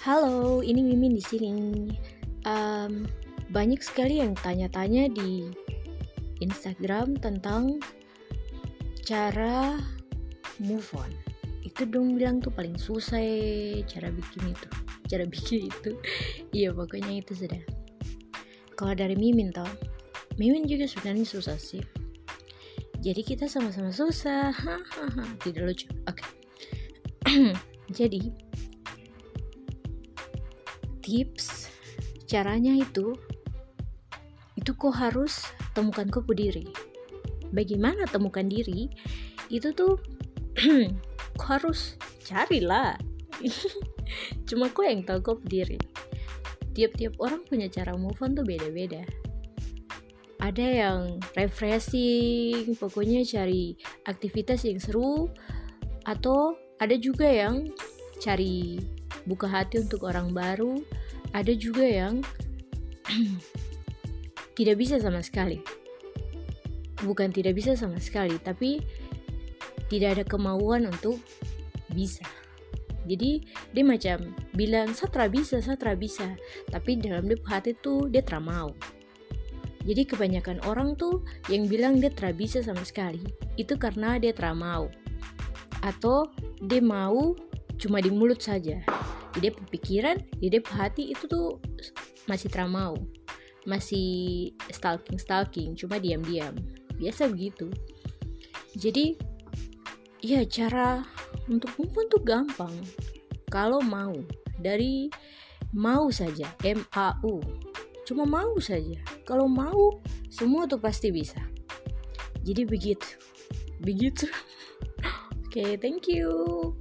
Halo, ini Mimin di sini. Um, banyak sekali yang tanya-tanya di Instagram tentang cara move on. Itu dong bilang tuh paling susah ya, cara bikin itu, cara bikin itu. Iya pokoknya itu sudah. Kalau dari Mimin toh, Mimin juga sebenarnya susah sih. Jadi kita sama-sama susah. Tidak lucu. Oke. Okay. Jadi tips caranya itu itu kok harus temukan kopu diri. Bagaimana temukan diri? Itu tuh kok harus carilah. Cuma kok yang tahu kopu diri. Tiap-tiap orang punya cara move on tuh beda-beda. Ada yang refreshing pokoknya cari aktivitas yang seru atau ada juga yang cari buka hati untuk orang baru ada juga yang tidak bisa sama sekali. Bukan tidak bisa sama sekali tapi tidak ada kemauan untuk bisa. Jadi dia macam bilang satra bisa satra bisa. Tapi dalam dia hati tuh dia tidak mau. Jadi kebanyakan orang tuh yang bilang dia tidak bisa sama sekali itu karena dia tidak mau. Atau dia mau cuma di mulut saja di dia pikiran di dia hati itu tuh masih tramau masih stalking stalking cuma diam-diam. Biasa begitu. Jadi ya cara untuk move tuh gampang. Kalau mau dari mau saja M A U. Cuma mau saja. Kalau mau semua tuh pasti bisa. Jadi begitu. Begitu. Oke okay, thank you